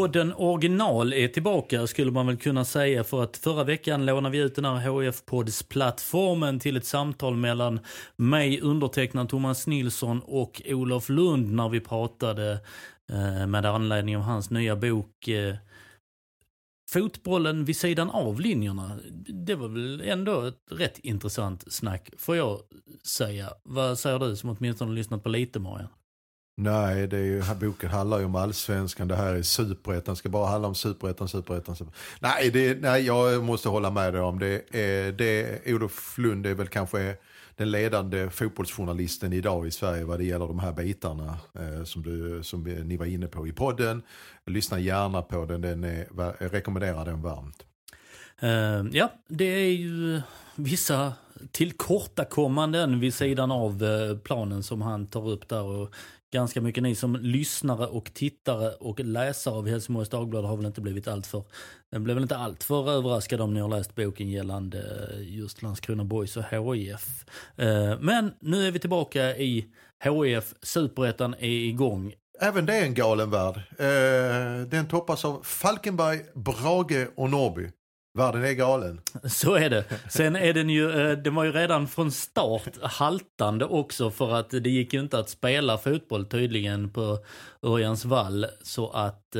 Podden original är tillbaka skulle man väl kunna säga för att förra veckan lånade vi ut den här hf poddsplattformen till ett samtal mellan mig, undertecknad Thomas Nilsson och Olof Lund när vi pratade eh, med anledning av hans nya bok eh, Fotbollen vid sidan av linjerna. Det var väl ändå ett rätt intressant snack får jag säga. Vad säger du som åtminstone har lyssnat på lite Marian? Nej, det är ju, boken handlar ju om allsvenskan. Det här är superettan. ska bara handla om superettan, superettan. Super. Nej, det, nej, jag måste hålla med dig om det. Eh, det Olof Lund är väl kanske den ledande fotbollsjournalisten idag i Sverige vad det gäller de här bitarna eh, som, du, som ni var inne på i podden. Lyssna gärna på den, den är, jag rekommenderar den varmt. Uh, ja, det är ju vissa tillkortakommanden vid sidan av eh, planen som han tar upp där. Och ganska mycket ni som lyssnare och tittare och läsare av Helsingborgs Dagblad har väl inte blivit alltför, blev väl inte alltför överraskade om ni har läst boken gällande eh, just Landskrona Boys och HIF. Eh, men nu är vi tillbaka i HIF, Superettan är igång. Även det är en galen värld. Eh, den toppas av Falkenberg, Brage och Norrby. Världen är galen. Så är det. Sen är den ju, eh, den var ju redan från start haltande också för att det gick ju inte att spela fotboll tydligen på Örjans vall. Så att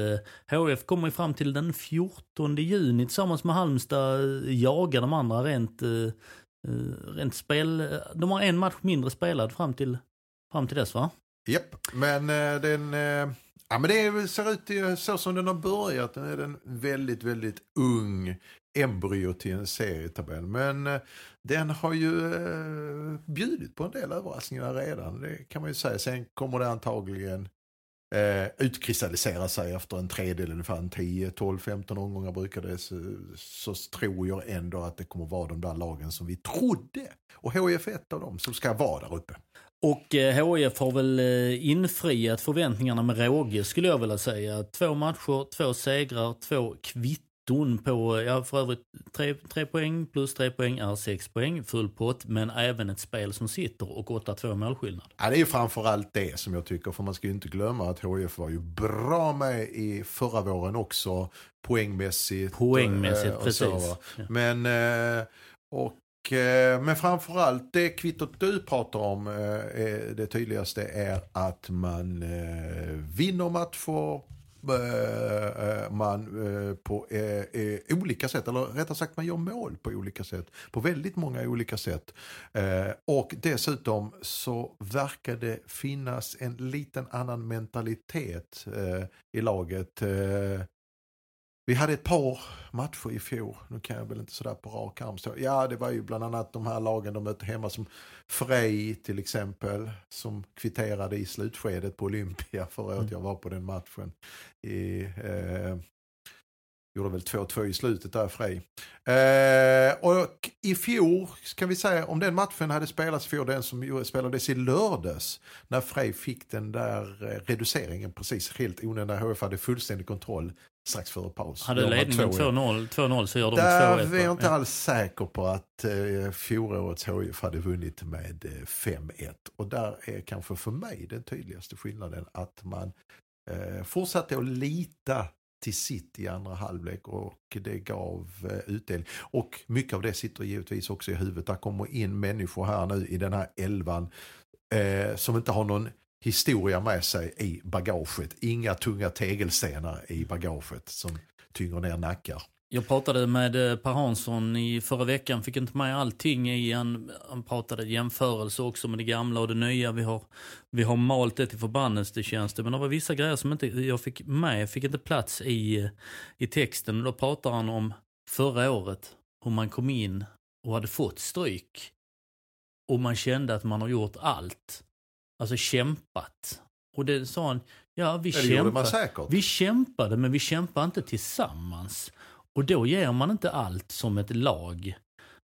HF eh, kommer fram till den 14 juni tillsammans med Halmstad jagar de andra rent, eh, rent spel. De har en match mindre spelad fram till, fram till dess va? Japp, men den Ja men det ser ut så som den har börjat. Den är den väldigt, väldigt ung embryo till en serietabell. Men eh, den har ju eh, bjudit på en del överraskningar redan. Det kan man ju säga. Sen kommer det antagligen eh, utkristallisera sig efter en tredjedel, ungefär 10, 12, 15 omgångar brukar det. Så, så, tror jag ändå att det kommer vara de där lagen som vi trodde. Och HIF är ett av dem som ska vara där uppe. Och eh, HIF har väl eh, infriat förväntningarna med råge skulle jag vilja säga. Två matcher, två segrar, två kvitton på, ja för övrigt tre, tre poäng plus tre poäng är sex poäng, full pott, men även ett spel som sitter och 8-2 målskillnad. Ja, det är ju framförallt det som jag tycker, för man ska ju inte glömma att HIF var ju bra med i förra våren också, poängmässigt. Poängmässigt, och, precis. Och ja. Men, eh, och eh, Eh, men framförallt det kvittot du pratar om, eh, det tydligaste är att man eh, vinner matcher man på olika sätt, eller rättare sagt man gör mål på olika sätt. På väldigt många olika sätt. Och dessutom så verkar det finnas en liten annan mentalitet i laget. Vi hade ett par matcher i fjol, nu kan jag väl inte sådär på rak arm stå. Ja, det var ju bland annat de här lagen de mötte hemma som Frej till exempel, som kvitterade i slutskedet på Olympia förra året. Mm. Jag var på den matchen. I, eh, gjorde väl 2-2 i slutet där Frej. Eh, och i fjol, kan vi säga, om den matchen hade spelats för den som spelades i lördags, när Frej fick den där eh, reduceringen precis helt onödigt, HF hade fullständig kontroll strax före paus. Hade ledningen 2-0 så gör de 2-1. Där är jag inte alls säker på att eh, fjolårets HIF hade vunnit med eh, 5-1. Och där är kanske för mig den tydligaste skillnaden att man eh, fortsatte att lita till sitt i andra halvlek och det gav eh, utdelning. Och mycket av det sitter givetvis också i huvudet. Där kommer in människor här nu i den här elvan eh, som inte har någon historia med sig i bagaget. Inga tunga tegelstenar i bagaget som tynger ner nackar. Jag pratade med eh, Per Hansson i förra veckan, fick inte med allting i. Han, han pratade jämförelse också med det gamla och det nya. Vi har, vi har malt det till förbannelse känns det. Men det var vissa grejer som inte jag fick med, fick inte plats i, eh, i texten. Då pratar han om förra året, hur man kom in och hade fått stryk. Och man kände att man har gjort allt. Alltså kämpat. Och det sa han, ja vi, man kämpade, vi kämpade men vi kämpade inte tillsammans. Och då ger man inte allt som ett lag.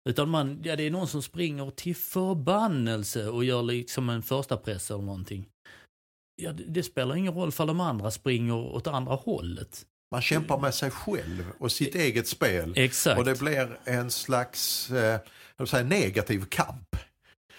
Utan man, ja, det är någon som springer till förbannelse och gör liksom en första press eller någonting. Ja, det, det spelar ingen roll för de andra springer åt andra hållet. Man kämpar med sig själv och sitt eget spel. Exakt. Och det blir en slags eh, säga, negativ kamp.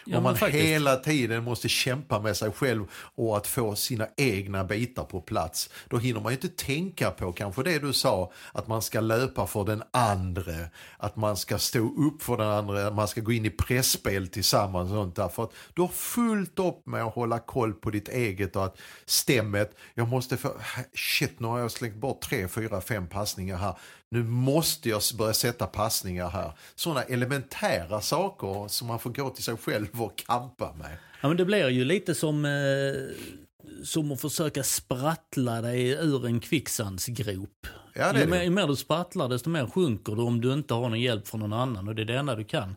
Ja, Om man faktiskt. hela tiden måste kämpa med sig själv och att få sina egna bitar på plats. Då hinner man ju inte tänka på kanske det du sa, att man ska löpa för den andra, att man ska stå upp för den andra, man ska gå in i pressspel tillsammans och sånt där. För att du har fullt upp med att hålla koll på ditt eget och att stämmet, jag måste få, shit nu har jag slängt bort tre, fyra, fem passningar här. Nu måste jag börja sätta passningar här. Sådana elementära saker som man får gå till sig själv och kampa med. Ja, men det blir ju lite som, eh, som att försöka sprattla dig ur en kvicksandsgrop. Ja, det ju, mer, ju mer du sprattlar desto mer sjunker du om du inte har någon hjälp från någon annan. Och det är det enda du kan.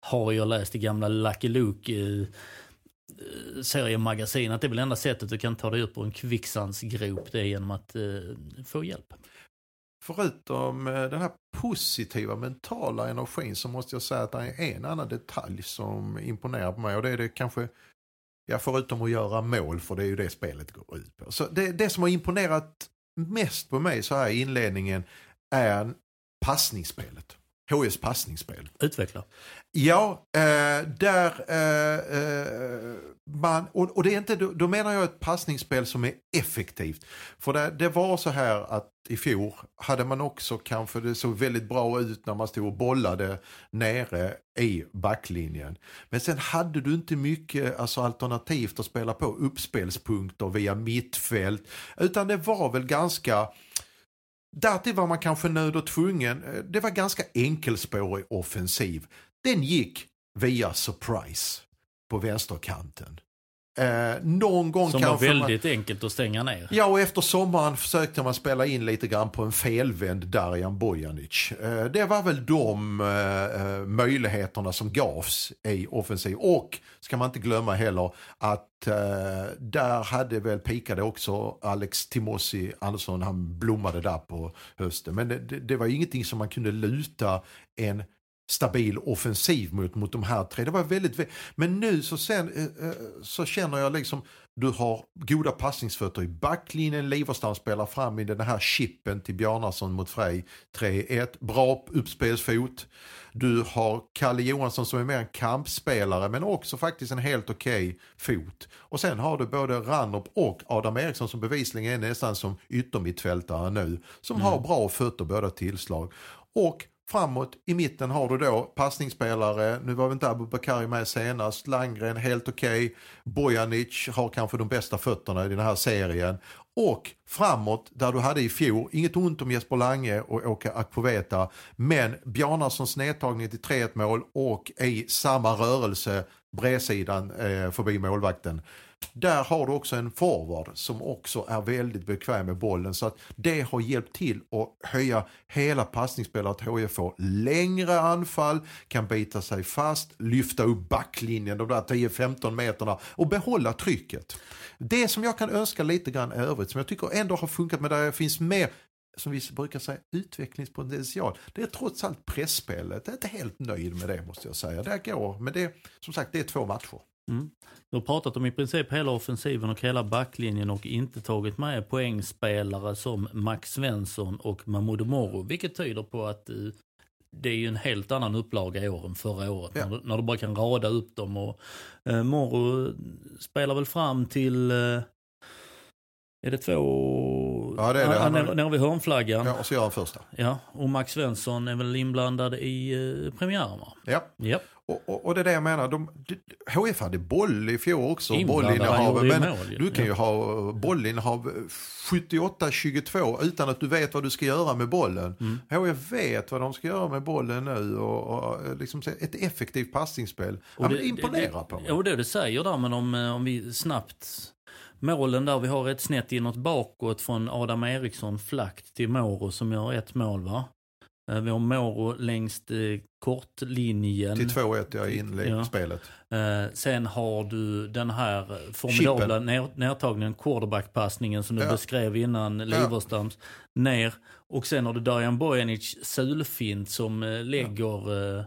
Har jag läst i gamla Lucky Luke eh, eh, seriemagasin att det är väl enda sättet du kan ta dig upp ur en kvicksandsgrop det är genom att eh, få hjälp. Förutom eh, den här positiva mentala energin så måste jag säga att det är en annan detalj som imponerar på mig och det är det kanske, ja förutom att göra mål för det är ju det spelet går ut på. Så det, det som har imponerat mest på mig så här i inledningen är passningsspelet. HS passningsspel. Utveckla. Ja, eh, där eh, eh, man, och, och det är inte, då, då menar jag ett passningsspel som är effektivt. För det, det var så här att i fjol hade man också kanske, det såg väldigt bra ut när man stod och bollade nere i backlinjen. Men sen hade du inte mycket alltså, alternativt att spela på uppspelspunkter via mittfält. Utan det var väl ganska Därtill var man kanske nöd och tvungen. Eh, det var ganska enkelspårig offensiv. Den gick via surprise på vänsterkanten. Eh, någon gång Som var väldigt enkelt att stänga ner. Man, ja, och efter sommaren försökte man spela in lite grann på en felvänd Darijan Bojanic. Eh, det var väl de eh, eh, möjligheterna som gavs i offensiv. Och ska man inte glömma heller att eh, där hade väl pikade också Alex Timossi Andersson. Han blommade där på hösten. Men det, det, var ingenting som man kunde luta en stabil offensiv mot, mot de här tre. Det var väldigt, vä- men nu så, sen, eh, eh, så känner jag liksom, du har goda passningsfötter i backlinjen, Liverstam spelar fram i den här chippen till Bjarnason mot Frej, 3-1, bra uppspelsfot. Du har Kalle Johansson som är mer en kampspelare men också faktiskt en helt okej fot. Och sen har du både Ranop och Adam Eriksson som bevisligen är nästan som yttermittfältare nu. Som har bra fötter båda tillslag. Och Framåt i mitten har du då passningsspelare, nu var väl inte Abubakari med senast, Landgren helt okej, Bojanic har kanske de bästa fötterna i den här serien. Och framåt, där du hade i fjol, inget ont om Jesper Lange och Åke Akpoveta, men Bjarnarssons nedtagning till 3-1 mål och i samma rörelse bredsidan eh, förbi målvakten. Där har du också en forward som också är väldigt bekväm med bollen. Så att det har hjälpt till att höja hela passningsspelet. HIF får längre anfall, kan bita sig fast, lyfta upp backlinjen de där 10-15 meterna och behålla trycket. Det som jag kan önska lite grann övrigt, som jag tycker ändå har funkat men där det finns mer som vi brukar säga, utvecklingspotential. Det är trots allt pressspelet. Jag är inte helt nöjd med det måste jag säga. Det går, men det, som sagt, det är två matcher. Mm. Du har pratat om i princip hela offensiven och hela backlinjen och inte tagit med poängspelare som Max Svensson och Mahmoud Moro. Vilket tyder på att eh, det är ju en helt annan upplaga i år än förra året. Ja. När, du, när du bara kan rada upp dem. Och, eh, Moro spelar väl fram till, eh, är det två, Och, Ja, det är det. Han har- nere, nere vid hörnflaggan. Ja, Ja. och så gör han första. och Max Svensson är väl inblandad i uh, premiären va? Ja. Ja. Och, och, och det är det jag menar. De, HF hade boll i fjol också. Han Bollinnehav. Men mål du kan Ja. ju ha bollinnehav 78-22 utan att du vet vad du ska göra med bollen. Mm. HF vet vad de ska göra med bollen nu och, och liksom ett effektivt passningsspel. Ja, men det imponerar på mig. Och det du säger där, men om, eh, om vi snabbt... Målen där, vi har ett snett inåt bakåt från Adam Eriksson flackt till Moro som gör ett mål va? Eh, Vi har Moro längst eh, kortlinjen. Till 2-1 ja, i inledningsspelet. Eh, sen har du den här formidabla ner, nertagningen, quarterbackpassningen som du Ja. beskrev innan, Liverstams, ner. Och sen har du Dajan Bojanic sulfint som lägger,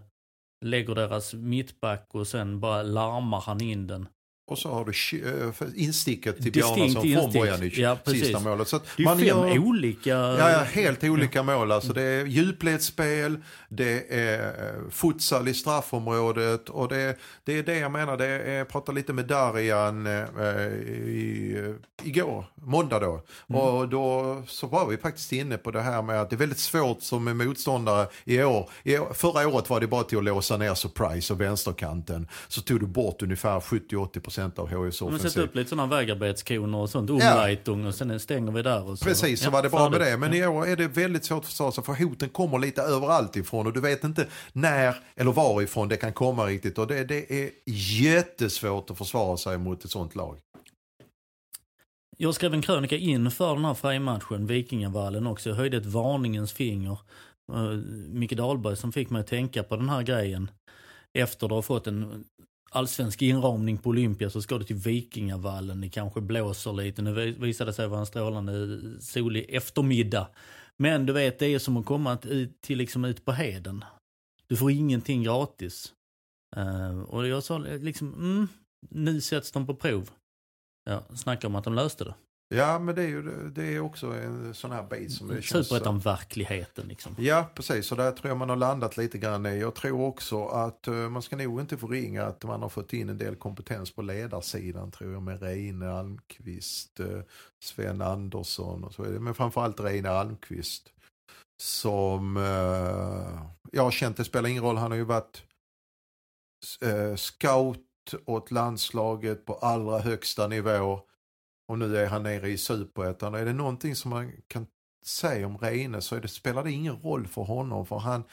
lägger deras mittback och sen bara larmar han in den. Och så har du eh, insticket till Bjarnason från. Bojanic. Ja, precis. sista målet. Så Det är man fem gör- olika... Ja, ja, helt olika mål. Alltså det är djupledsspel, det är eh, futsal i straffområdet och det, det är det jag menar. Det är, jag pratade lite med Darian eh, i, eh, igår, måndag då. Och då så var vi faktiskt inne på det här med att det är väldigt svårt som motståndare i år. I år förra året var det bara till att låsa ner surprise och vänsterkanten. Så tog du bort ungefär 70-80% av HIs Man offensiv. sätter upp lite sådana vägarbetskoner och sånt, umleitung och sen stänger vi där. Och så. Precis, så Ja, var det bra med det. Men i år är det väldigt svårt att försvara sig för hoten kommer lite överallt ifrån och du vet inte när eller varifrån det kan komma riktigt. Och det, det är jättesvårt att försvara sig mot ett sånt lag. Jag skrev en krönika inför den här Frej-matchen, Vikingavallen också. Jag höjde ett varningens finger. Uh, Micke Dahlberg som fick mig att tänka på den här grejen. Efter du har fått en allsvensk inramning på Olympia så ska du till Vikingavallen. Det kanske blåser lite. Nu visade det sig vara en strålande eh, solig eftermiddag. Men du vet, det är som att komma till, liksom ut på heden. Du får ingenting gratis. Uh, och jag sa liksom, mm, nu sätts de på prov. Ja, snacka om att de löste det. Ja, men det är ju det är också en sån här bit som det känns... Superettan-verkligheten liksom. Ja, precis. Så där tror jag man har landat lite grann i. Jag tror också att eh, man ska nog inte förringa att man har fått in en del kompetens på ledarsidan tror jag med Reine Almqvist, eh, Sven Andersson och så vidare. Men framförallt Reine Almqvist. Som eh, jag har känt, det spelar ingen roll, han har ju varit scout åt landslaget på allra högsta nivå. Och nu är han nere i superettan. Och Är det någonting som man kan säga om Reine så är det, spelar det ingen roll för honom. För han,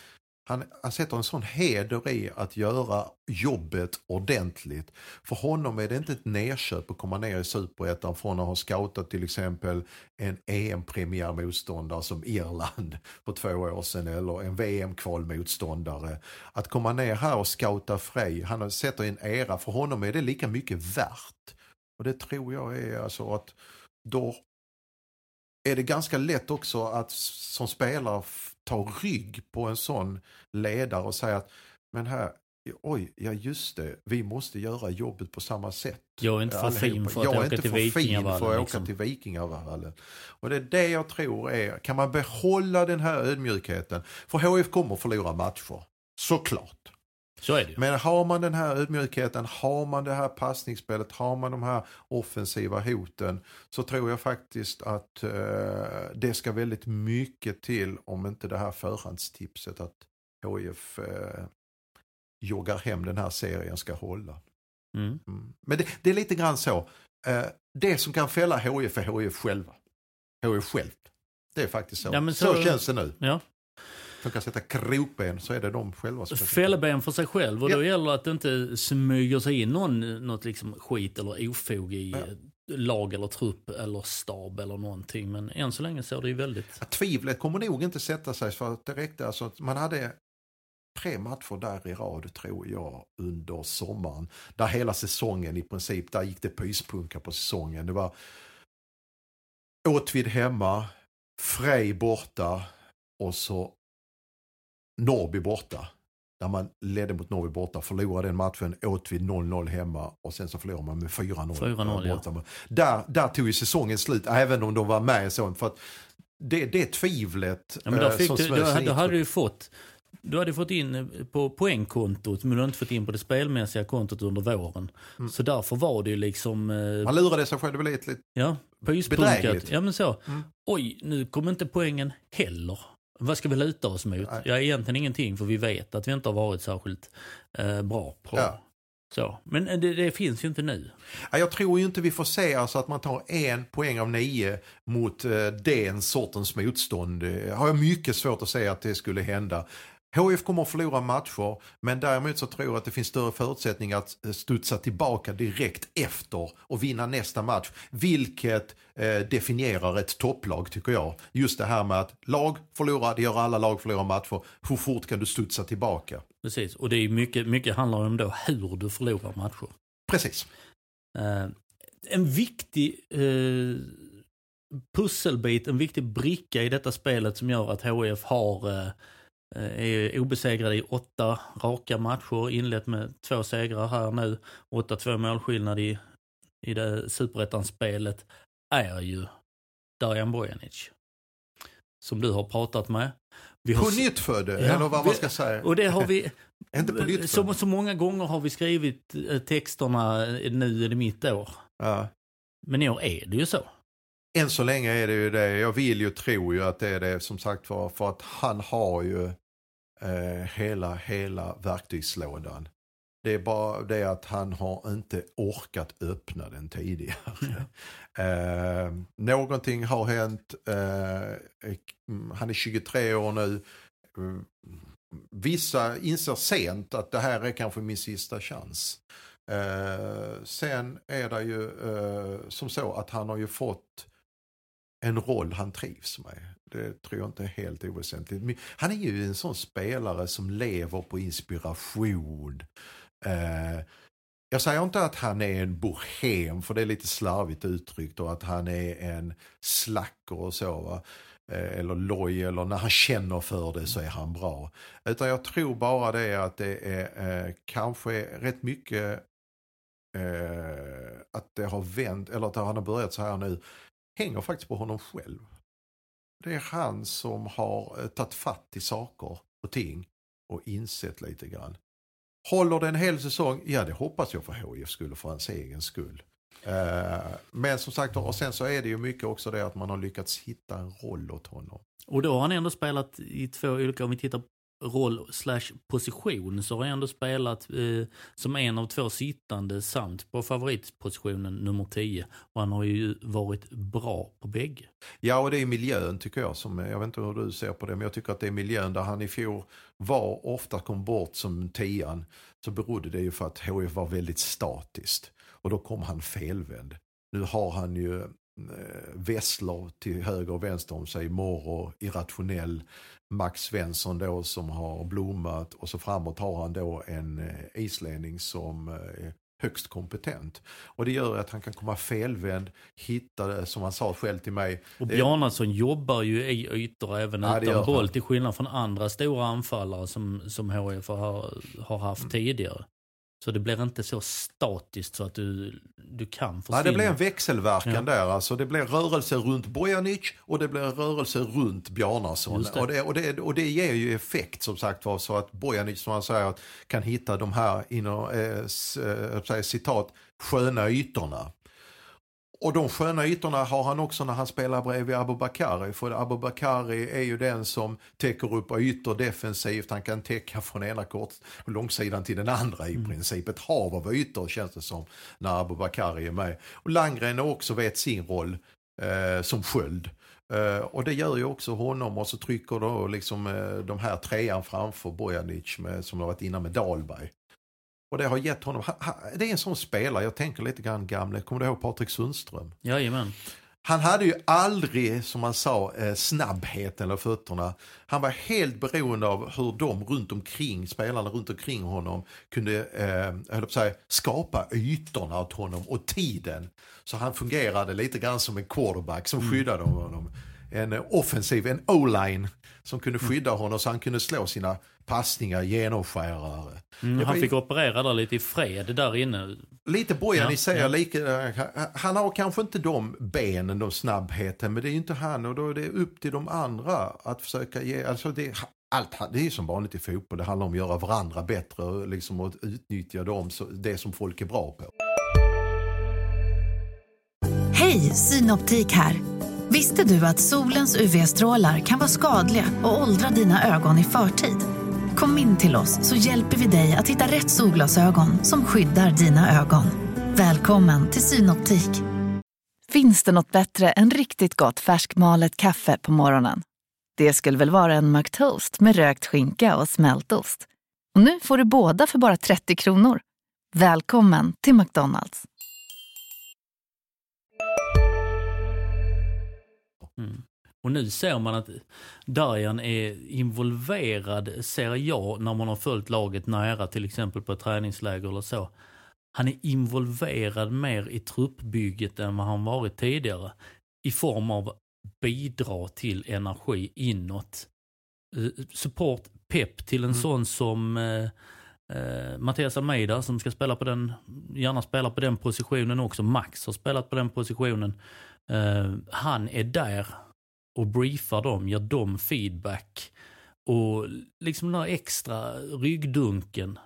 han, han sätter en sån heder i att göra jobbet ordentligt. För honom är det inte ett nerköp att komma ner i superettan från att ha scoutat till exempel en EM-premiärmotståndare som Irland för två år sedan eller en VM-kvalmotståndare. Att komma ner här och scouta Frej, han sätter en era, för honom är det lika mycket värt. Och det tror jag är alltså att då är det ganska lätt också att som spelare ta rygg på en sån ledare och säga att men här, oj, ja just det, vi måste göra jobbet på samma sätt. Jag är inte för fin Allihopa. för att jag åka till för fin för Vikingavallen. att Liksom. åka till Vikingavallen. Och det är det jag tror är, kan man behålla den här ödmjukheten, för HF kommer förlora matcher, såklart. Så är det. Men har man den här ödmjukheten, har man det här passningsspelet, har man de här offensiva hoten så tror jag faktiskt att eh, det ska väldigt mycket till om inte det här förhandstipset att HIF eh, joggar hem den här serien ska hålla. Mm. Mm. Men det, det är lite grann så. Eh, det som kan fälla HIF är HIF själva. HIF självt. Det är faktiskt så. Ja, så... så- känns det nu. Ja. De kan sätta krokben så är det de själva som Fälleben för sig själv och Ja. då gäller det att det inte smyger sig in någon, något liksom skit eller ofog i Ja. lag eller trupp eller stab eller någonting. Men än så länge ser det ju väldigt... Ja, tvivlet kommer nog inte sätta sig för att det räckte alltså att man hade tre matcher där i rad tror jag under sommaren. Där hela säsongen i princip, där gick det pyspunka på säsongen. Det var Åtvid hemma, Frej borta och så Norrby borta. Där man ledde mot Norrby borta, förlorade den matchen, Åtvid 0-0 hemma och sen så förlorade man med 4-0. 4-0, ja. Där, där tog ju säsongen slut, även om de var med sånt. För att det, det tvivlet Ja, men eh, fick som du, då, då hade du ju fått du hade fått in eh, på poängkontot men du hade inte fått in på det spelmässiga kontot under våren. Mm. Så därför var det ju liksom... eh, Man lurade sig själv, lite... Ja, pyspunkat. Ja men så. Mm. Oj, nu kommer inte poängen heller. Vad ska vi luta oss mot? Nej. Ja, egentligen ingenting för vi vet att vi inte har varit särskilt eh, bra på Ja. så. Men eh, det, det finns ju inte nu. Ja, jag tror ju inte vi får se alltså att man tar en poäng av nio mot eh, den sortens motstånd. Eh, har jag mycket svårt att säga att det skulle hända. HF kommer att förlora matcher, men däremot så tror jag att det finns större förutsättningar att eh, studsa tillbaka direkt efter och vinna nästa match. Vilket eh, definierar ett topplag tycker jag. Just det här med att lag förlorar, det gör alla lag förlorar matcher. Hur fort kan du studsa tillbaka? Precis, och det är mycket, mycket handlar om då hur du förlorar matcher. Precis. Eh, en viktig eh, pusselbit, en viktig bricka i detta spelet som gör att HF har eh, är obesegrade i åtta raka matcher, inlett med två segrar här nu, 8-2 målskillnad i, i det superettan-spelet, är ju Darjan Bojanic. Som du har pratat med. Vi har På nytt född, Ja, eller vad man ska säga. Och det har vi, Inte på nytt så, så många gånger har vi skrivit eh, texterna, eh, nu är det mitt år. Ja. Men i år är det ju så. Än så länge är det ju det. Jag vill ju tro ju att det är det som sagt var. För att han har ju eh, hela, hela verktygslådan. Det är bara det att han har inte orkat öppna den tidigare. eh, någonting har hänt. Eh, han är 23 år nu. Mm, Vissa inser sent att det här är kanske min sista chans. Eh, sen är det ju eh, som så att han har ju fått en roll han trivs med. Det tror jag inte är helt oväsentligt. Men Han är ju en sån spelare som lever på inspiration. Eh, jag säger inte att han är en bohem, för det är lite slarvigt uttryckt, och att han är en slacker och så. Va? Eh, eller loj, eller när han känner för det så är han bra. Utan jag tror bara det att det är eh, kanske rätt mycket eh, att det har vänt, eller att han har börjat så här nu, hänger faktiskt på honom själv. Det är han som har eh, tagit fatt i saker och ting och insett lite grann. Håller det en hel säsong? Ja, det hoppas jag för HIF skull och för hans egen skull. Eh, men som sagt, och sen så är det ju mycket också det att man har lyckats hitta en roll åt honom. Och då har han ändå spelat i två olika, om vi tittar på roll slash position, så har han ändå spelat eh, som en av två sittande samt på favoritpositionen nummer 10. Och han har ju varit bra på bägge. Ja, och det är miljön tycker jag. Som, jag vet inte hur du ser på det, men jag tycker att det är miljön där han i fjol var, ofta kom bort som tian. Så berodde det ju för att HF var väldigt statiskt. Och då kom han felvänd. Nu har han ju eh, Wessler till höger och vänster om sig, Moro, irrationell, Max Svensson då som har blommat och så framåt har han då en eh, islänning som eh, är högst kompetent. Och det gör att han kan komma felvänd, hitta det som han sa själv till mig. Och Bjarnason jobbar ju i ytor även Ja, utan boll till skillnad från andra stora anfallare som, som HIF har, har haft Mm. tidigare. Så det blir inte så statiskt så att du, du kan Nej, försvinna. det blir en växelverkan Ja. där. Alltså, det blir rörelse runt Bojanic och det blir rörelse runt Bjarnason. Det. Och, det, och, det, och det ger ju effekt som sagt var så att Bojanic som han säger kan hitta de här inom, eh, eh, citat, sköna ytorna. Och de sköna ytorna har han också när han spelar bredvid Abubakari. För Abubakari är ju den som täcker upp ytor defensivt. Han kan täcka från ena kort långsidan till den andra i princip. Ett hav av ytor känns det som när Abubakari är med. Och Landgren också vet sin roll eh, som sköld. Eh, och det gör ju också honom och så trycker då liksom eh, de här trean framför Bojanic med, som har varit inne med Dahlberg. Och det har gett honom, ha, ha, det är en sån spelare, jag tänker lite grann gamle, kommer du ihåg Patrik Sundström? Jajamän. Han hade ju aldrig, som man sa, eh, snabbhet eller fötterna. Han var helt beroende av hur de runt omkring, spelarna runt omkring honom kunde eh, höll säga, skapa ytorna åt honom och tiden. Så han fungerade lite grann som en quarterback som skyddade honom. En eh, offensiv, en o-line som kunde skydda honom så han kunde slå sina passningar, genomskärare. Mm, han fick operera där lite i fred där inne. Lite Bojan Ja, i säger ja. lika, eh, han har kanske inte de benen, de snabbheten, men det är ju inte han och då är det upp till de andra att försöka ge, alltså det, allt, det är som vanligt i fotboll, det handlar om att göra varandra bättre och liksom att utnyttja dem, det som folk är bra på. Hej, Synoptik här. Visste du att solens UV-strålar kan vara skadliga och åldra dina ögon i förtid? Kom in till oss så hjälper vi dig att hitta rätt solglasögon som skyddar dina ögon. Välkommen till Synoptik. Finns det något bättre än riktigt gott färskmalet kaffe på morgonen? Det skulle väl vara en McToast med rökt skinka och smältost. Och nu får du båda för bara 30 kronor. Välkommen till McDonalds. Mm. Och nu ser man att Darjan är involverad, ser jag, när man har följt laget nära, till exempel på ett träningsläger eller så. Han är involverad mer i truppbygget än vad han varit tidigare. I form av bidra till energi inåt. Eh, support, pepp till en mm. sån som eh, eh, Mattias Almeida som ska spela på den, gärna spela på den positionen också. Max har spelat på den positionen. Eh, han är där och briefar dem, ger dem feedback. Och liksom den här extra ryggdunken.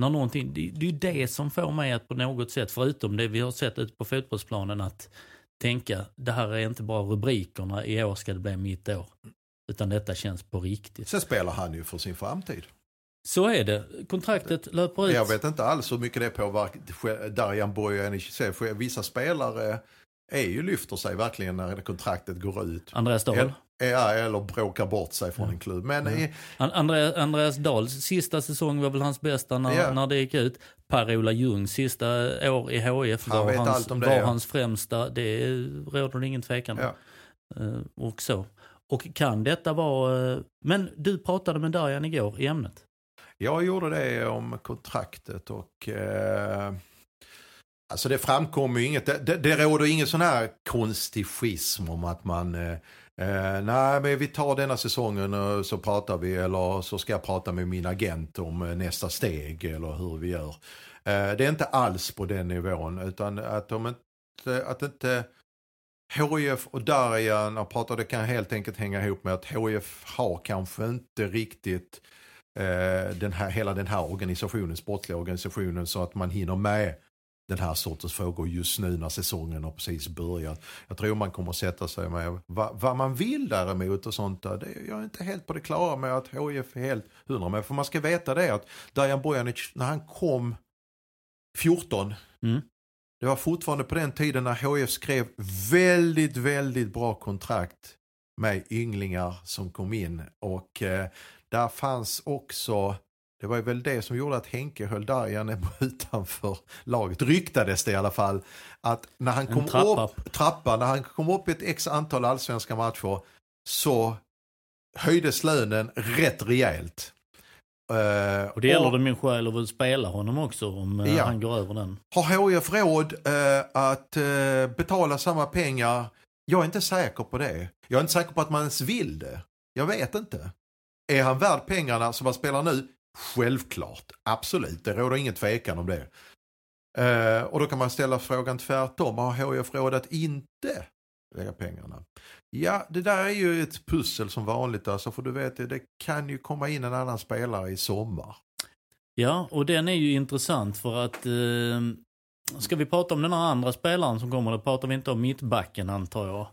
När någonting, det, det är det som får mig att på något sätt, förutom det vi har sett ute på fotbollsplanen, att tänka det här är inte bara rubrikerna, i år ska det bli mitt år. Utan detta känns på riktigt. Sen spelar han ju för sin framtid. Så är det. Kontraktet löper ut. Jag vet inte alls hur mycket det påverkar Darjan Bojanic. Vissa spelare ju lyfter sig verkligen när kontraktet går ut. Andreas Dahl? Ja, eller bråkar bort sig från ja. en klubb. Men ja. i... Andreas, Andreas Dahls sista säsong var väl hans bästa när, ja. när det gick ut. Per-Ola Ljungs sista år i HIF Han var, hans, det, var hans främsta. Det råder det ingen tvekan om. Uh, och så. Och kan detta vara... Uh, men du pratade med Darjan igår i ämnet. Jag gjorde det om kontraktet och... Uh Alltså det framkommer ju inget, det, det, det råder ingen sån här konstig schism om att man, eh, eh, nej men vi tar denna säsongen och så pratar vi eller så ska jag prata med min agent om eh, nästa steg eller hur vi gör. Eh, det är inte alls på den nivån utan att de inte, att inte HIF och Darjan har pratat, det kan helt enkelt hänga ihop med att HIF har kanske inte riktigt eh, den här, hela den här organisationen, sportliga organisationen så att man hinner med den här sortens frågor just nu när säsongen har precis börjat. Jag tror man kommer att sätta sig med vad, vad man vill däremot och sånt där. Det, jag är inte helt på det klara med att HIF är helt hundra med. För man ska veta det att Dajan Bojanic, när han kom 14, mm. det var fortfarande på den tiden när HIF skrev väldigt, väldigt bra kontrakt med ynglingar som kom in. Och eh, där fanns också det var väl det som gjorde att Henke höll Darjan utanför laget. Ryktades det i alla fall. Att när han kom trappa. upp, trappa, när han kom upp ett x antal allsvenska matcher så höjdes lönen rätt rejält. Uh, och det gäller och, det min själ att spela honom också om uh, ja. han går över den. Har HIF råd uh, att betala samma pengar? Jag är inte säker på det. Jag är inte säker på att man ens vill det. Jag vet inte. Är han värd pengarna som han spelar nu? Självklart, absolut, det råder ingen tvekan om det. Eh, och då kan man ställa frågan tvärtom, har HIF råd att inte lägga pengarna? Ja, det där är ju ett pussel som vanligt alltså, för du vet det kan ju komma in en annan spelare i sommar. Ja, och den är ju intressant för att eh, ska vi prata om den här andra spelaren som kommer, då pratar vi inte om mittbacken antar jag.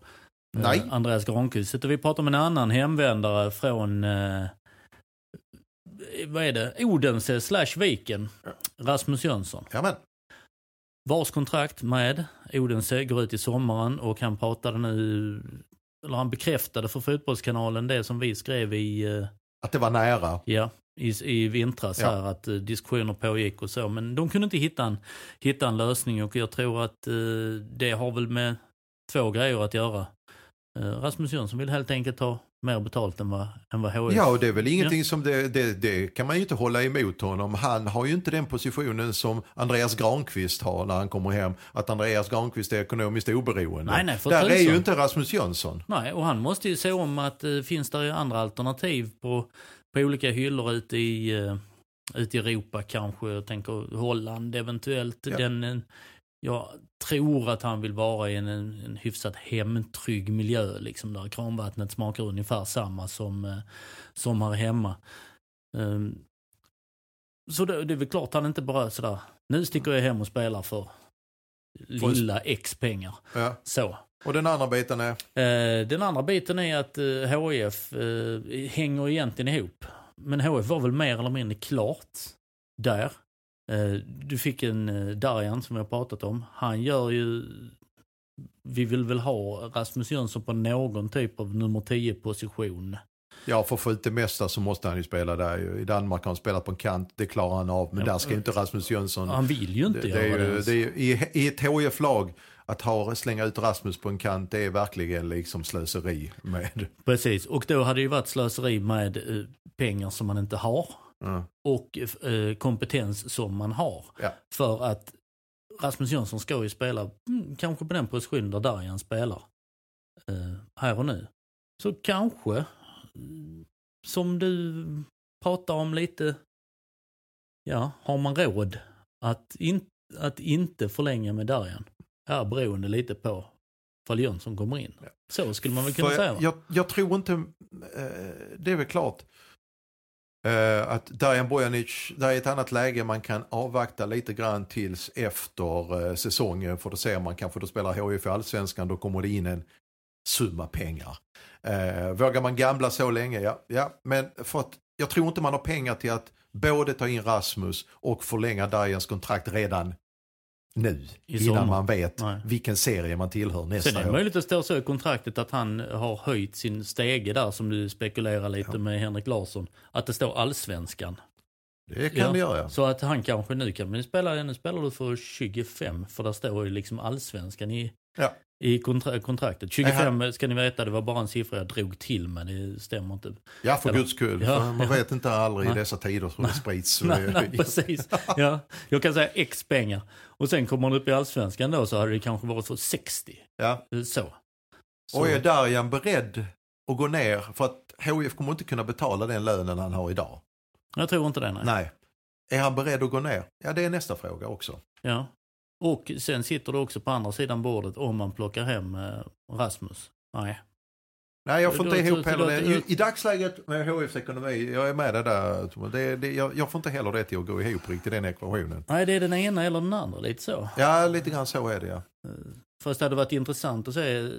Nej. Eh, Andreas Granqvist, utan vi pratar om en annan hemvändare från eh, vad är det, Odense slash Viken, Rasmus Jönsson. Jamen. Vars kontrakt med Odense går ut i sommaren och han pratade nu, eller han bekräftade för Fotbollskanalen det som vi skrev i... Eh, att det var nära? Ja, i, i vintras ja. här att uh, diskussioner pågick och så. Men de kunde inte hitta en, hitta en lösning och jag tror att uh, det har väl med två grejer att göra. Uh, Rasmus Jönsson vill helt enkelt ha mer betalt än vad, än vad HF. Ja, och det är väl ingenting ja. som det, det, det, kan man ju inte hålla emot honom. Han har ju inte den positionen som Andreas Granqvist har när han kommer hem. Att Andreas Granqvist är ekonomiskt oberoende. Nej, nej, Där är ju inte Rasmus Jönsson. Nej, och han måste ju se om att uh, finns det andra alternativ på, på olika hyllor ute i, uh, ute i Europa kanske. Jag tänker Holland eventuellt. Ja. Den, jag tror att han vill vara i en, en hyfsat hemtrygg miljö. Liksom, där kranvattnet smakar ungefär samma som, eh, som här hemma. Um, så det, det är väl klart han inte bara sådär, nu sticker jag hem och spelar för lilla X pengar. Ja. Så. Och den andra biten är? Eh, den andra biten är att eh, HIF eh, hänger egentligen ihop. Men HF var väl mer eller mindre klart där. Eh, du fick en eh, Darjan som vi har pratat om. Han gör ju... Vi vill väl ha Rasmus Jönsson på någon typ av nummer 10 position. Ja, för att få ut det mesta så måste han ju spela där. I Danmark har han spelat på en kant, det klarar han av. Men Ja, där ska ju inte Rasmus Jönsson... Han vill ju inte det, det är göra ju, det. det är i, I ett HIF-lag, att ha, slänga ut Rasmus på en kant, det är verkligen liksom slöseri med... Precis, och då hade det ju varit slöseri med eh, pengar som man inte har Ja. och eh, kompetens som man har. Ja. För att Rasmus Jönsson ska ju spela mm, kanske på den position där Darjan spelar eh, här och nu. Så kanske, mm, som du pratar om lite, ja, har man råd att, in, att inte förlänga med Darjan? Är beroende lite på fall Jönsson kommer in. Ja. Så skulle man väl kunna För säga. jag, jag tror inte, eh, det är väl klart, Uh, att Dajan Bojanic, där är ett annat läge man kan avvakta lite grann tills efter uh, säsongen. För då ser man kanske, då spelar HIF i Allsvenskan, då kommer det in en summa pengar. Uh, vågar man gambla så länge? Ja, ja. men för att jag tror inte man har pengar till att både ta in Rasmus och förlänga Dajans kontrakt redan nu. I innan sommar. man vet Nej. vilken serie man tillhör nästa Sen är det år. möjligt att det står så i kontraktet att han har höjt sin stege där som du spekulerar lite Ja. med Henrik Larsson. Att det står allsvenskan. Det kan det göra. Så att han kanske nu kan, men spela, nu spelar du för 25 för där står ju liksom allsvenskan i, Ja. I kontra, kontraktet. 25 ska ni veta, det var bara en siffra jag drog till men det stämmer inte. Ja, för Eller- guds skull. Ja, man ja. vet inte aldrig i Nej. dessa tider hur det sprids. Nej, nej, precis. Ja, jag kan säga X pengar. Och sen kommer man upp i allsvenskan då så hade det kanske varit för 60. Ja. Så. så. Och är Darjan beredd att gå ner? För att HIF kommer inte kunna betala den lönen han har idag. Jag tror inte det nej. Nej. Är han beredd att gå ner? Ja, det är nästa fråga också. Ja. Och sen sitter du också på andra sidan bordet om man plockar hem eh, Rasmus. Nej. Nej, jag får inte ihop heller det. I, I dagsläget med HIFs ekonomi, jag är med det där. Det, det, jag, jag får inte heller det till att gå ihop riktigt, den ekvationen. Nej, det är den ena eller den andra, lite så. Ja, lite grann så är det ja. Fast det hade varit intressant att se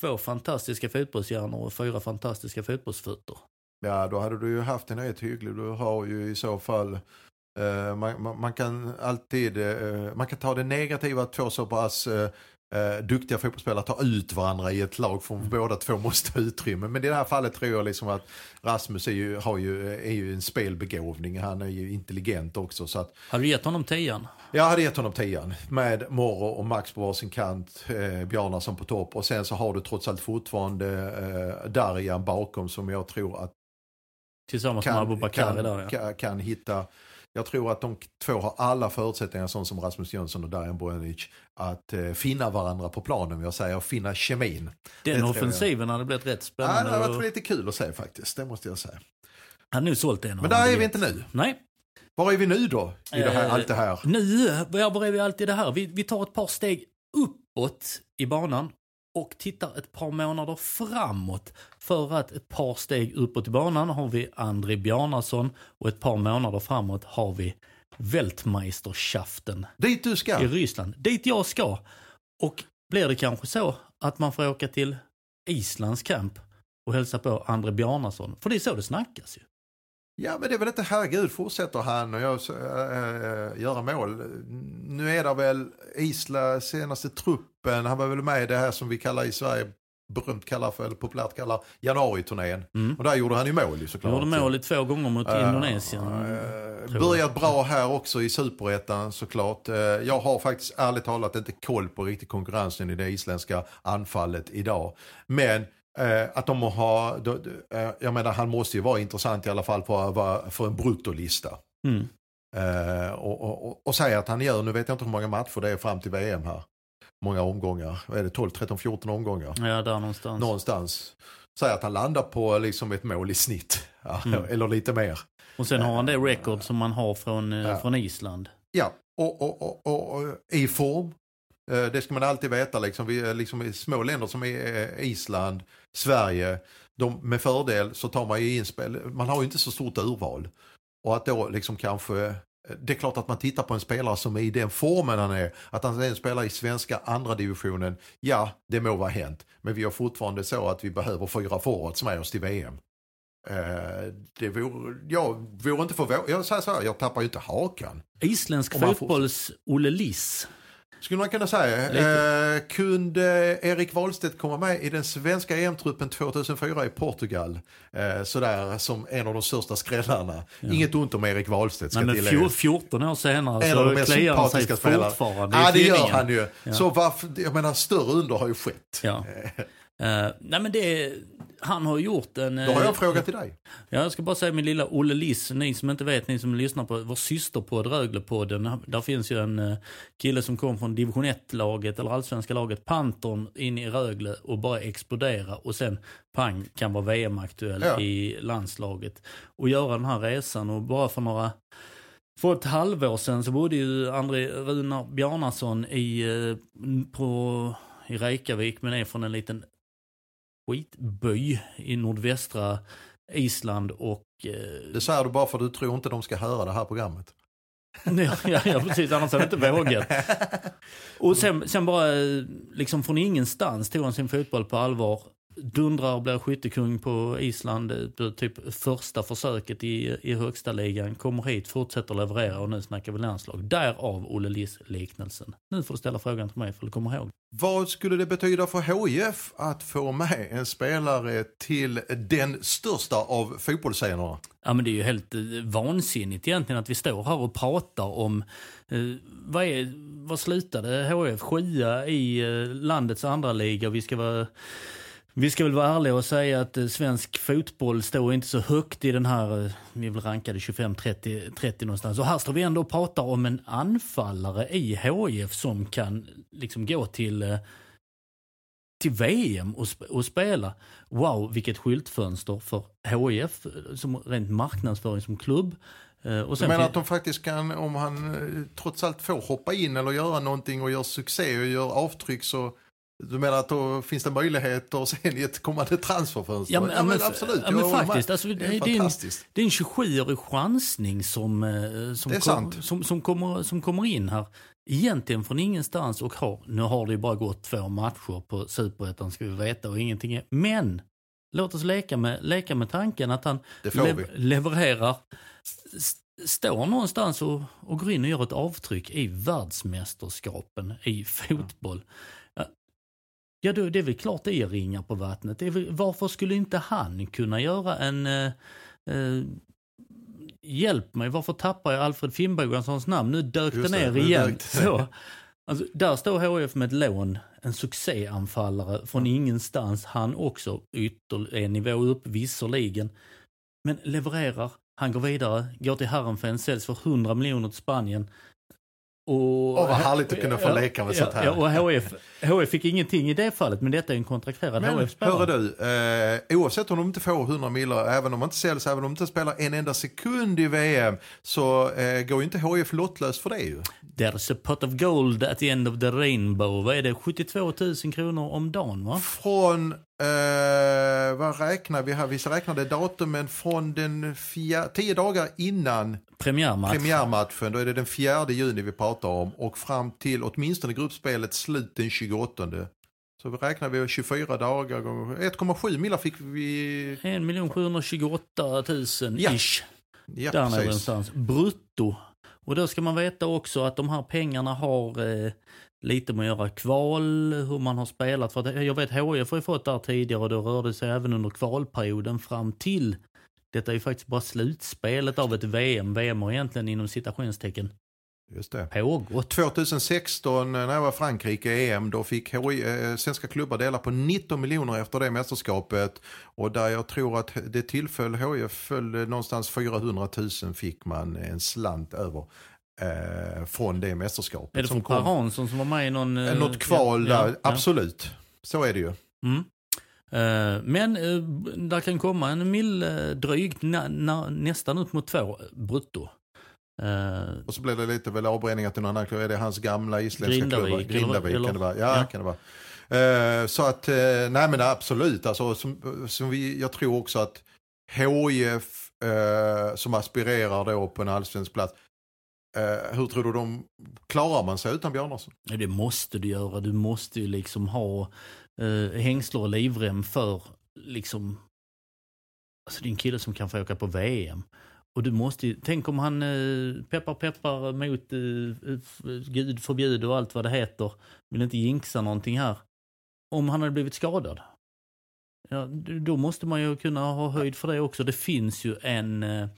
två fantastiska fotbollshjärnor och fyra fantastiska fotbollsfötter. Ja, då hade du ju haft en rätt hygglig. Du har ju i så fall, eh, man, man, man kan alltid, eh, man kan ta det negativa att två så pass eh, eh, duktiga fotbollsspelare tar ut varandra i ett lag för båda två måste ha utrymme. Men i det här fallet tror jag liksom att Rasmus är ju, har ju, är ju en spelbegåvning. Han är ju intelligent också. Så att Hade du gett honom tian? jag hade gett honom tian med Morro och Max på varsin kant, eh, Bjarnason på topp och sen så har du trots allt fortfarande eh, Darjan bakom som jag tror att Tillsammans med kan, Abubakar kan, kan, kan hitta. Jag tror att de två har alla förutsättningar, sån som Rasmus Jönsson och Dajan Bojanic, att eh, finna varandra på planen, jag och finna kemin. det Den tror jag. offensiven hade blivit rätt Ja, spännande. det har varit och lite kul att se faktiskt, det måste jag säga. hade nu sålt en Men där är vi inte nu. Nej. Var är vi nu då, i det här, Eh, allt det här? Nu, ja, var är vi alltid det här? Vi, vi tar ett par steg uppåt i banan och tittar ett par månader framåt. För att ett par steg uppåt i banan har vi André Bjarnason och ett par månader framåt har vi Weltmeisterschaften Dit du ska. i Ryssland. Dit jag ska. Och blir det kanske så att man får åka till Islands camp och hälsa på André Bjarnason. För det är så det snackas ju. Ja men det är väl inte, herregud, fortsätter han och jag, äh, göra mål. Nu är det väl Isla senaste truppen, han var väl med i det här som vi kallar i Sverige, berömt kallar för, eller populärt kallar, januariturnén. Mm. Och där gjorde han ju mål ju såklart. Gjorde mål två gånger mot Eh, Indonesien. tror börjat bra här också i superettan såklart. Eh, jag har faktiskt ärligt talat inte koll på riktigt konkurrensen i det isländska anfallet idag. Men att de då, då, eh, jag menar han måste ju vara intressant i alla fall för, för, en bruttolista. Mm. Eh, och, och, och, och säga att han gör, nu vet jag inte hur många matcher det är fram till VM här. Många omgångar, vad är det 12, 13, 14 omgångar? Ja, där någonstans. Någonstans. Säg att han landar på liksom ett mål i snitt. Mm. Eller lite mer. Och sen har han det record som man har från, eh, Ja. från Island. Ja, och, och, och, och i form. Eh, Det ska man alltid veta, liksom, vi liksom små länder som är eh, Island, Sverige, de, med fördel så tar man ju inspel, man har ju inte så stort urval. Och att då liksom kanske, det är klart att man tittar på en spelare som är i den formen han är, att han sen spelar i svenska andra divisionen, ja det må vara hänt. Men vi har fortfarande så att vi behöver fyra forwards med oss till VM. Eh, det vore, jag vore inte förvånad, jag säger så här, jag tappar ju inte hakan. Isländsk Om man får- fotbolls Olle Liss. Skulle man kunna säga. Eh, kunde Erik Wahlstedt komma med i den svenska EM-truppen 2004 i Portugal? Eh, sådär som en av de största skrällarna. Inget ont om Erik Wahlstedt Nej, men fjor- 14 år senare En av de så mest sig sympatiska spelarna. fortfarande Ja det gör han ju. Ja. Så varför, jag menar större under har ju skett. Ja. Eh, nej men det han har gjort en... Då har jag eh, en fråga till dig. Ja, jag ska bara säga min lilla Olle Liss, ni som inte vet, ni som lyssnar på vår systerpodd Röglepodden. Där finns ju en eh, kille som kom från division 1-laget, eller allsvenska laget, Panton, in i Rögle och bara explodera och sen pang kan vara VM-aktuell Ja. i landslaget. Och göra den här resan och bara för några för ett halvår sedan så bodde ju André Runar Bjarnason i, eh, på, i Reykjavik, men är från en liten skitby i nordvästra Island och... Eh, Det säger du bara för att du tror inte de ska höra det här programmet. ja, ja, ja, precis. Annars hade jag inte vågat. Och sen, sen bara eh, liksom från ingenstans tog han sin fotboll på allvar. Dundrar och blir skyttekung på Island. eh, på Typ första försöket i, i högsta ligan. Kommer hit, fortsätter leverera och nu snackar vi landslag. Därav Olle Liss-liknelsen. Nu får du ställa frågan till mig för du kommer ihåg. Vad skulle det betyda för HIF att få med en spelare till den största av fotbollsscenerna? Ja men det är ju helt eh, vansinnigt egentligen att vi står här och pratar om eh, vad, är, vad slutade HF sjua i eh, landets andra liga. Vi ska vara vi ska väl vara ärliga och säga att eh, svensk fotboll står inte så högt i den här, eh, vi är väl rankade 25-30 30 någonstans. Och här står vi ändå och pratar om en anfallare i HIF som kan liksom gå till eh, till VM och, sp- och spela. Wow, vilket skyltfönster för HIF eh, som rent marknadsföring som klubb. Eh, Och Du sen menar fin- att de faktiskt kan, om han eh, trots allt får hoppa in eller göra någonting och gör succé och gör avtryck så du menar att då finns det möjligheter sen i ett kommande transferfönster? Ja, men- ja, men- absolut. ja, men jag faktiskt, alltså, det är det är en-. Det är en 27-årig chansning som, eh, som, kom, som, som, kommer, som kommer in här. Egentligen från ingenstans och har, nu har det ju bara gått två matcher på Superettan ska vi veta och ingenting är, men låt oss leka med, leka med tanken att han vi. levererar, står någonstans och, och går in och gör ett avtryck i världsmästerskapen i fotboll. Ja, Ja, då, det är väl klart det är ringar på vattnet. Väl, varför skulle inte han kunna göra en... Eh, eh, hjälp mig, varför tappar jag Alfred Finnbåganssons namn? Nu dök Just det ner igen. det ner. Så, alltså, där står HF med ett lån, en succéanfallare från ingenstans. Han också ytter en nivå upp, visserligen. Men levererar, han går vidare, går till Herrenfen, säljs för 100 miljoner till Spanien. Och, Åh, vad härligt att kunna få leka med ja, sånt här. Ja, och HF, HF fick ingenting i det fallet, men detta är en kontrakterad HF-spelare. hörru du, eh, oavsett om de inte får 100 miljoner, även om de inte säljs, även om de inte spelar en enda sekund i VM, så eh, går ju inte HIF lottlös för det ju. There's a pot of gold at the end of the rainbow. Vad är det? 72 000 kronor om dagen va? Från, eh, vad räknar vi här, vi räknade datumen från den fjär, tio dagar innan Premiärmatch. premiärmatchen, då är det den 4 juni vi pratar om, och fram till åtminstone gruppspelet slut den 28. Så vi räknar vi 24 dagar gånger 1,7 millar fick vi, 1 728 000 Ja. ish. ja Där precis. någonstans. Brutto. Och då ska man veta också att de här pengarna har eh, lite med att göra kval, hur man har spelat. För att jag vet HIF har ju fått där tidigare och då rörde det sig även under kvalperioden fram till. Detta är ju faktiskt bara slutspelet av ett VM. VM har egentligen inom citationstecken Just det. pågått. 2016 när jag var Frankrike i EM då fick HI, eh, svenska klubbar dela på 19 miljoner efter det mästerskapet och där jag tror att det tillföll HIF föll det någonstans 400 000 fick man en slant över eh, från det mästerskapet. Är det som från Per Hansson som var med i någon... Eh, eh, Något kval ja, där, ja, absolut. Så är det ju. Mm. Eh, Men eh, där kan komma en mil eh, drygt, na, na, nästan upp mot två brutto. Eh, Och så blir det lite väl avbränningar till någon annan klubb. Är det hans gamla isländska Grindavik, klubbar? Grindavik eller- kan det vara. Ja, ja. kan det vara. Eh, så att, eh, nej men absolut. Alltså, som, som vi, jag tror också att HIF eh, som aspirerar då på en allsvensk plats. Eh, hur tror du de, klarar man sig utan Bjarnason? Det måste du göra. Du måste ju liksom ha eh, hängslor och livrem för liksom... Alltså det är en kille som kan få åka på VM. Och du måste ju, tänk om han eh, peppar peppar mot eh, Gud förbjud och allt vad det heter. Vill inte jinxa någonting här. Om han hade blivit skadad. Ja, då måste man ju kunna ha höjd för det också. Det finns ju en eh,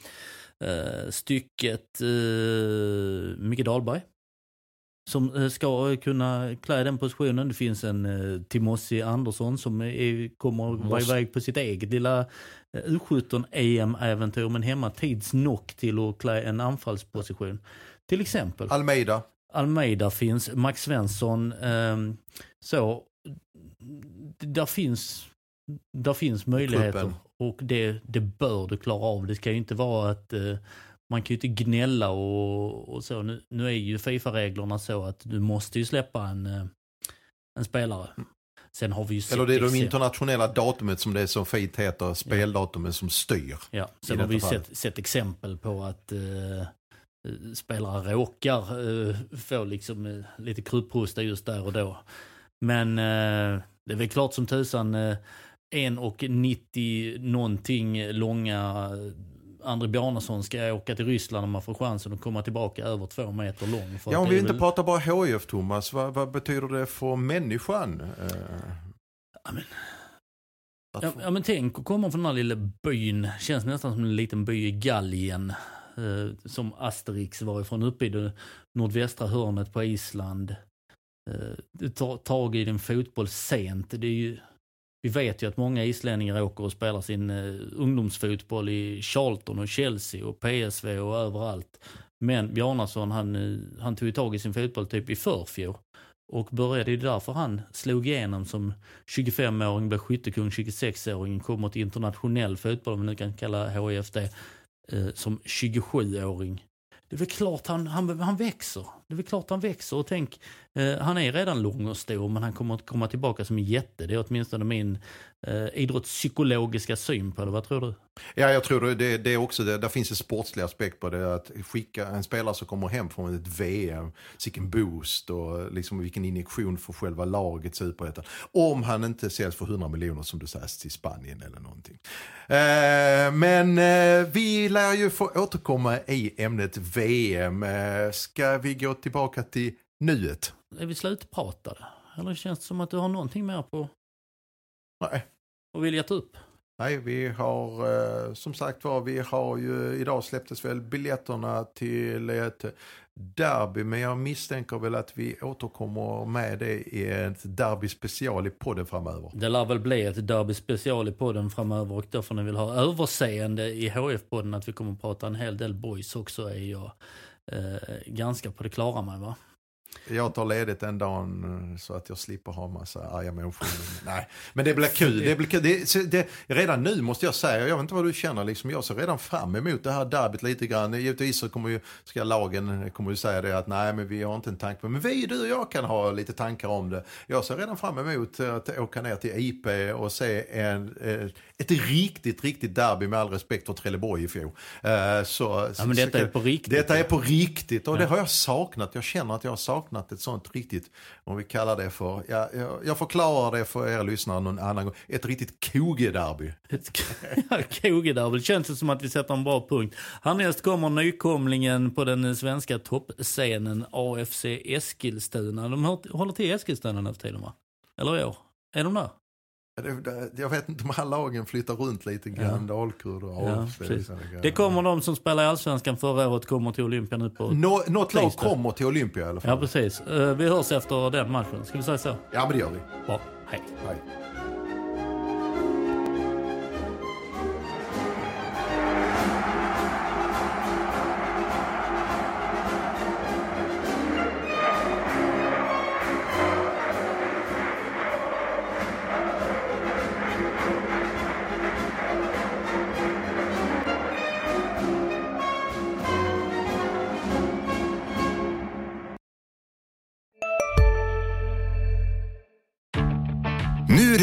eh, stycket eh, Micke Dahlberg som eh, ska kunna klä den positionen. Det finns en eh, Timossi Andersson som är, kommer att vara Måste. iväg på sitt eget lilla eh, U17 EM-äventyr men hemma tids nog till att klä en anfallsposition. Till exempel. Almeida, Almeida finns, Max Svensson. ehm, så, där finns, där finns möjligheter. Och det, det bör du klara av. Det ska ju inte vara att eh, man kan ju inte gnälla och, och så. Nu, nu är ju Fifa-reglerna så att du måste ju släppa en, eh, en spelare. Sen har vi ju eller det är de internationella datumet som det så fint heter, speldatumet som styr. Ja, sen har vi ju sett, sett exempel på att eh, spelare råkar eh, få liksom eh, lite krupprosta just där och då. Men eh, det är väl klart som tusan eh, en och 90 någonting långa eh, André Bjarnason ska åka till Ryssland om man får chansen att komma tillbaka över två meter lång. Ja, om vi inte väl- pratar bara HIF Thomas, vad, vad betyder det för människan? Eh, Ja, men- Ja, ja men tänk att komma från den här lilla byn. Känns nästan som en liten by i Gallien. Eh, som Asterix var ifrån uppe i det nordvästra hörnet på Island. Eh, tag i din fotboll sent. Det är ju, vi vet ju att många islänningar åker och spelar sin eh, ungdomsfotboll i Charlton och Chelsea och PSV och överallt. Men Bjarnason han, eh, han tog ju tag i sin fotboll typ i förfjol. Och började ju därför han slog igenom som 25-åring, blev skyttekung, 26-åring, kommer till internationell fotboll, om man nu kan kalla HIF det, eh, som 27-åring. Det är väl klart han, han, han växer. Det är väl klart han växer. Och tänk, eh, han är redan lång och stor, men han kommer att komma tillbaka som en jätte. Det är åtminstone min eh, idrottspsykologiska syn på det. Vad tror du? Ja, jag tror det, det, det är också det. Där finns en sportslig aspekt på det. Att skicka en spelare som kommer hem från ett VM, vilken boost och liksom vilken injektion för själva laget superettan. Om han inte säljs för 100 miljoner som du säger till Spanien eller någonting. Eh, men eh, vi lär ju få återkomma i ämnet VM. Eh, ska vi gå tillbaka till nuet? Är vi slutpratade? Eller känns det som att du har någonting mer på Nej. att vilja ta upp? Nej, vi har eh, som sagt var, vi har ju, idag släpptes väl biljetterna till ett derby, men jag misstänker väl att vi återkommer med det i ett derby special i podden framöver. Det lär väl bli ett derby special i podden framöver och då får ni väl ha överseende i HF-podden att vi kommer att prata en hel del boys också är jag eh, ganska på det klara med va? Jag tar ledigt den dagen eh, så att jag slipper ha massa arga människor. Nej, men det blir kul. Det blir kul. Det, så det, redan nu måste jag säga, jag vet inte vad du känner, liksom, jag ser redan fram emot det här derbyt lite grann. Givetvis så kommer ju, ska lagen kommer ju säga det att nej men vi har inte en tanke på Men vi, du och jag kan ha lite tankar om det. Jag ser redan fram emot att åka ner till IP och se en, eh, ett riktigt, riktigt derby med all respekt för Trelleborg i fjol. Eh, Så, Ja men detta är på riktigt. detta är på riktigt och det Ja. har jag saknat. Jag känner att jag har saknat ett sånt riktigt, om vi kallar det för, ja, jag, jag förklarar det för er lyssnare någon annan gång, ett riktigt kogederby. Kogederby, det känns som att vi sätter en bra punkt. Härnäst kommer nykomlingen på den svenska toppscenen AFC Eskilstuna. De håller till i Eskilstuna nu för tiden va? Eller i år? Är de där? Jag vet inte om alla lagen flyttar runt lite grann, Dalkurd och Ja. Det kommer de som spelar i Allsvenskan förra året kommer till Olympia nu på... Nå, något lag kommer till Olympia i alla Ja fall. precis. Eh, Vi hörs efter den matchen. Ska vi säga så? Ja, men det gör vi. Bra. Hej. Hej.